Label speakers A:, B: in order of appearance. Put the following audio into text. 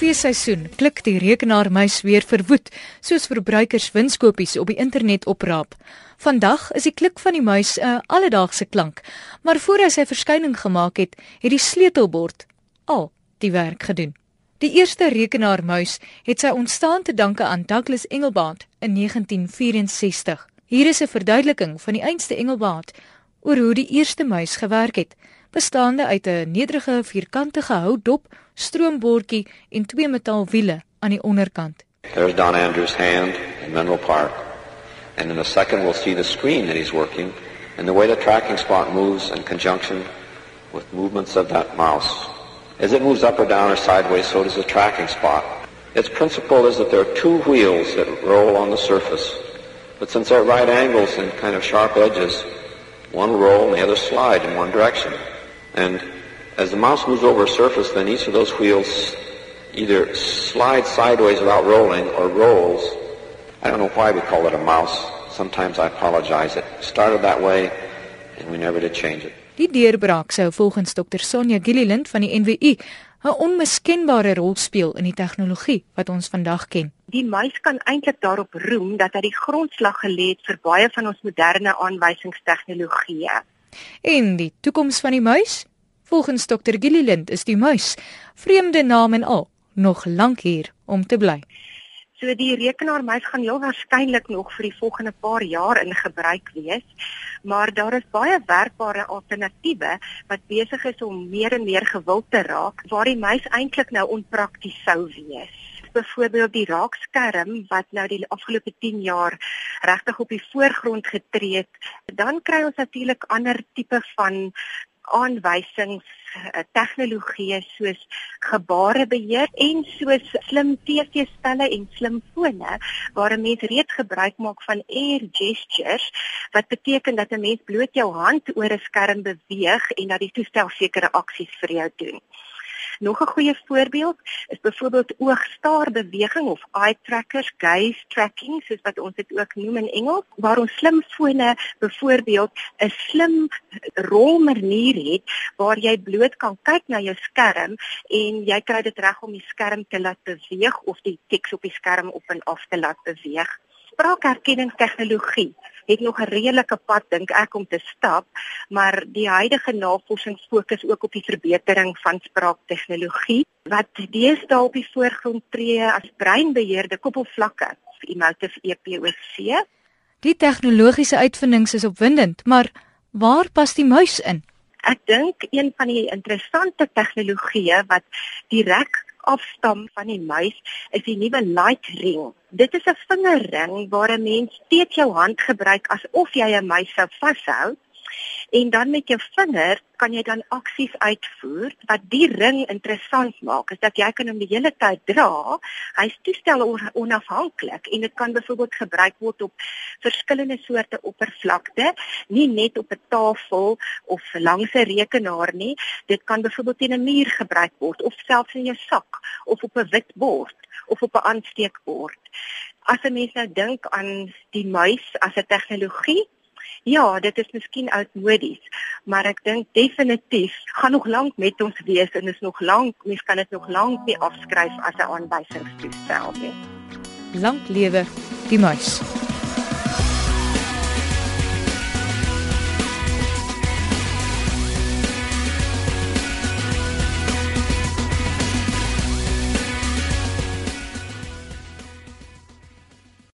A: feesseisoen klik die rekenaarmuis weer verwoed, soos verbruikers winskoopies op die internet opraap. Vandag is die klik van die muis 'n alledaagse klank, maar voor hy sy verskyning gemaak het, het die sleutelbord al die werk gedoen. Die eerste rekenaarmuis het sy ontstaan te danke aan Douglas Engelbart in 1964. Hier is 'n verduideliking van die einste Engelbart oor hoe die eerste muis gewerk het bestaande uit 'n nederige stroombordjie en twee metaalwiele aan die onderkant.
B: There's Don Andrews' hand in Menlo Park. And in a second we'll see the screen that he's working and the way the tracking spot moves in conjunction with movements of that mouse. As it moves up or down or sideways, so does the tracking spot. Its principle is that there are two wheels that roll on the surface. But since they're right angles and kind of sharp edges, one roll and the other slide in one direction. And as the mouse moves over a surface, then each of those wheels either slides sideways without rolling or rolls. I don't know why we call it a mouse. Sometimes I apologize. It started that way and we never did change it.
A: Die deurbraak sou volgens Dr. Sonja Gilliland van die NWU 'n onmiskenbare rol speel in die tegnologie wat ons vandag ken.
C: Die muis kan eintlik daarop roem dat hy die grondslag gelê het vir baie van ons moderne aanwysingstegnologieë.
A: En die toekoms van die muis? Volgens Dr. Gilliland is die muis, vreemde naam en al, nog lank hier om te bly.
C: So die rekenaarmuis gaan heel waarskynlik nog vir die volgende paar jaar in gebruik wees, maar daar is baie werkbare alternatiewe wat besig is om meer en meer gewild te raak waar die muis eintlik nou onprakties sou wees byvoorbeeld die raakskerm wat nou die afgelope 10 jaar regtig op die voorgrond getree het, dan kry ons natuurlik ander tipe van aanwysings eh, tegnologieë soos gebarebeheer en soos slim TV-stelle en slimfone waar 'n mens reeds gebruik maak van air gestures wat beteken dat 'n mens bloot jou hand oor 'n skerm beweeg en dat die toestel sekere aksies vir jou doen. Nog 'n goeie voorbeeld is byvoorbeeld oogstaarbeweging of eye trackers, gaze tracking, soos wat ons dit ook noem in Engels, waar ons slimfone byvoorbeeld 'n slim rolmanier het waar jy bloot kan kyk na jou skerm en jy kry dit reg om die skerm te laat beweeg of die teks op die skerm op en af te laat beweeg. Spraakherkenningstegnologie het nog 'n redelike pad dink ek om te stap, maar die huidige navorsing fokus ook op die verbetering van spraaktegnologie wat deesdae op die voorgrond tree as breinbeheerde koppelvlakke, emotive EPOC.
A: Die tegnologiese uitvindings is opwindend, maar waar pas die muis in?
C: Ek dink een van die interessante tegnologieë wat direk afstam van die muis is die nuwe light ring. Dit is 'n vingerring waar 'n mens steeds jou hand gebruik asof jy 'n muis sou vashou en dan met jou vinger kan jy dan aksies uitvoer wat die ring interessant maak is dat jy kan hom die hele tyd dra. Hy's toestel onafhanklik en dit kan byvoorbeeld gebruik word op verskillende soorte oppervlakte nie net op 'n tafel of langs 'n rekenaar nie. Dit kan byvoorbeeld teen 'n muur gebruik word of selfs in jou sak of op 'n wit bord of op 'n aansteekbord. As 'n mens nou dink aan die muis as 'n tegnologie Ja, dit is miskien oudmodies, maar ek dink definitief gaan nog lank met ons wees en is nog lank, mens kan dit nog lank nie afskryf as 'n aanwysingstoestel nie.
A: Lank lewe die muis.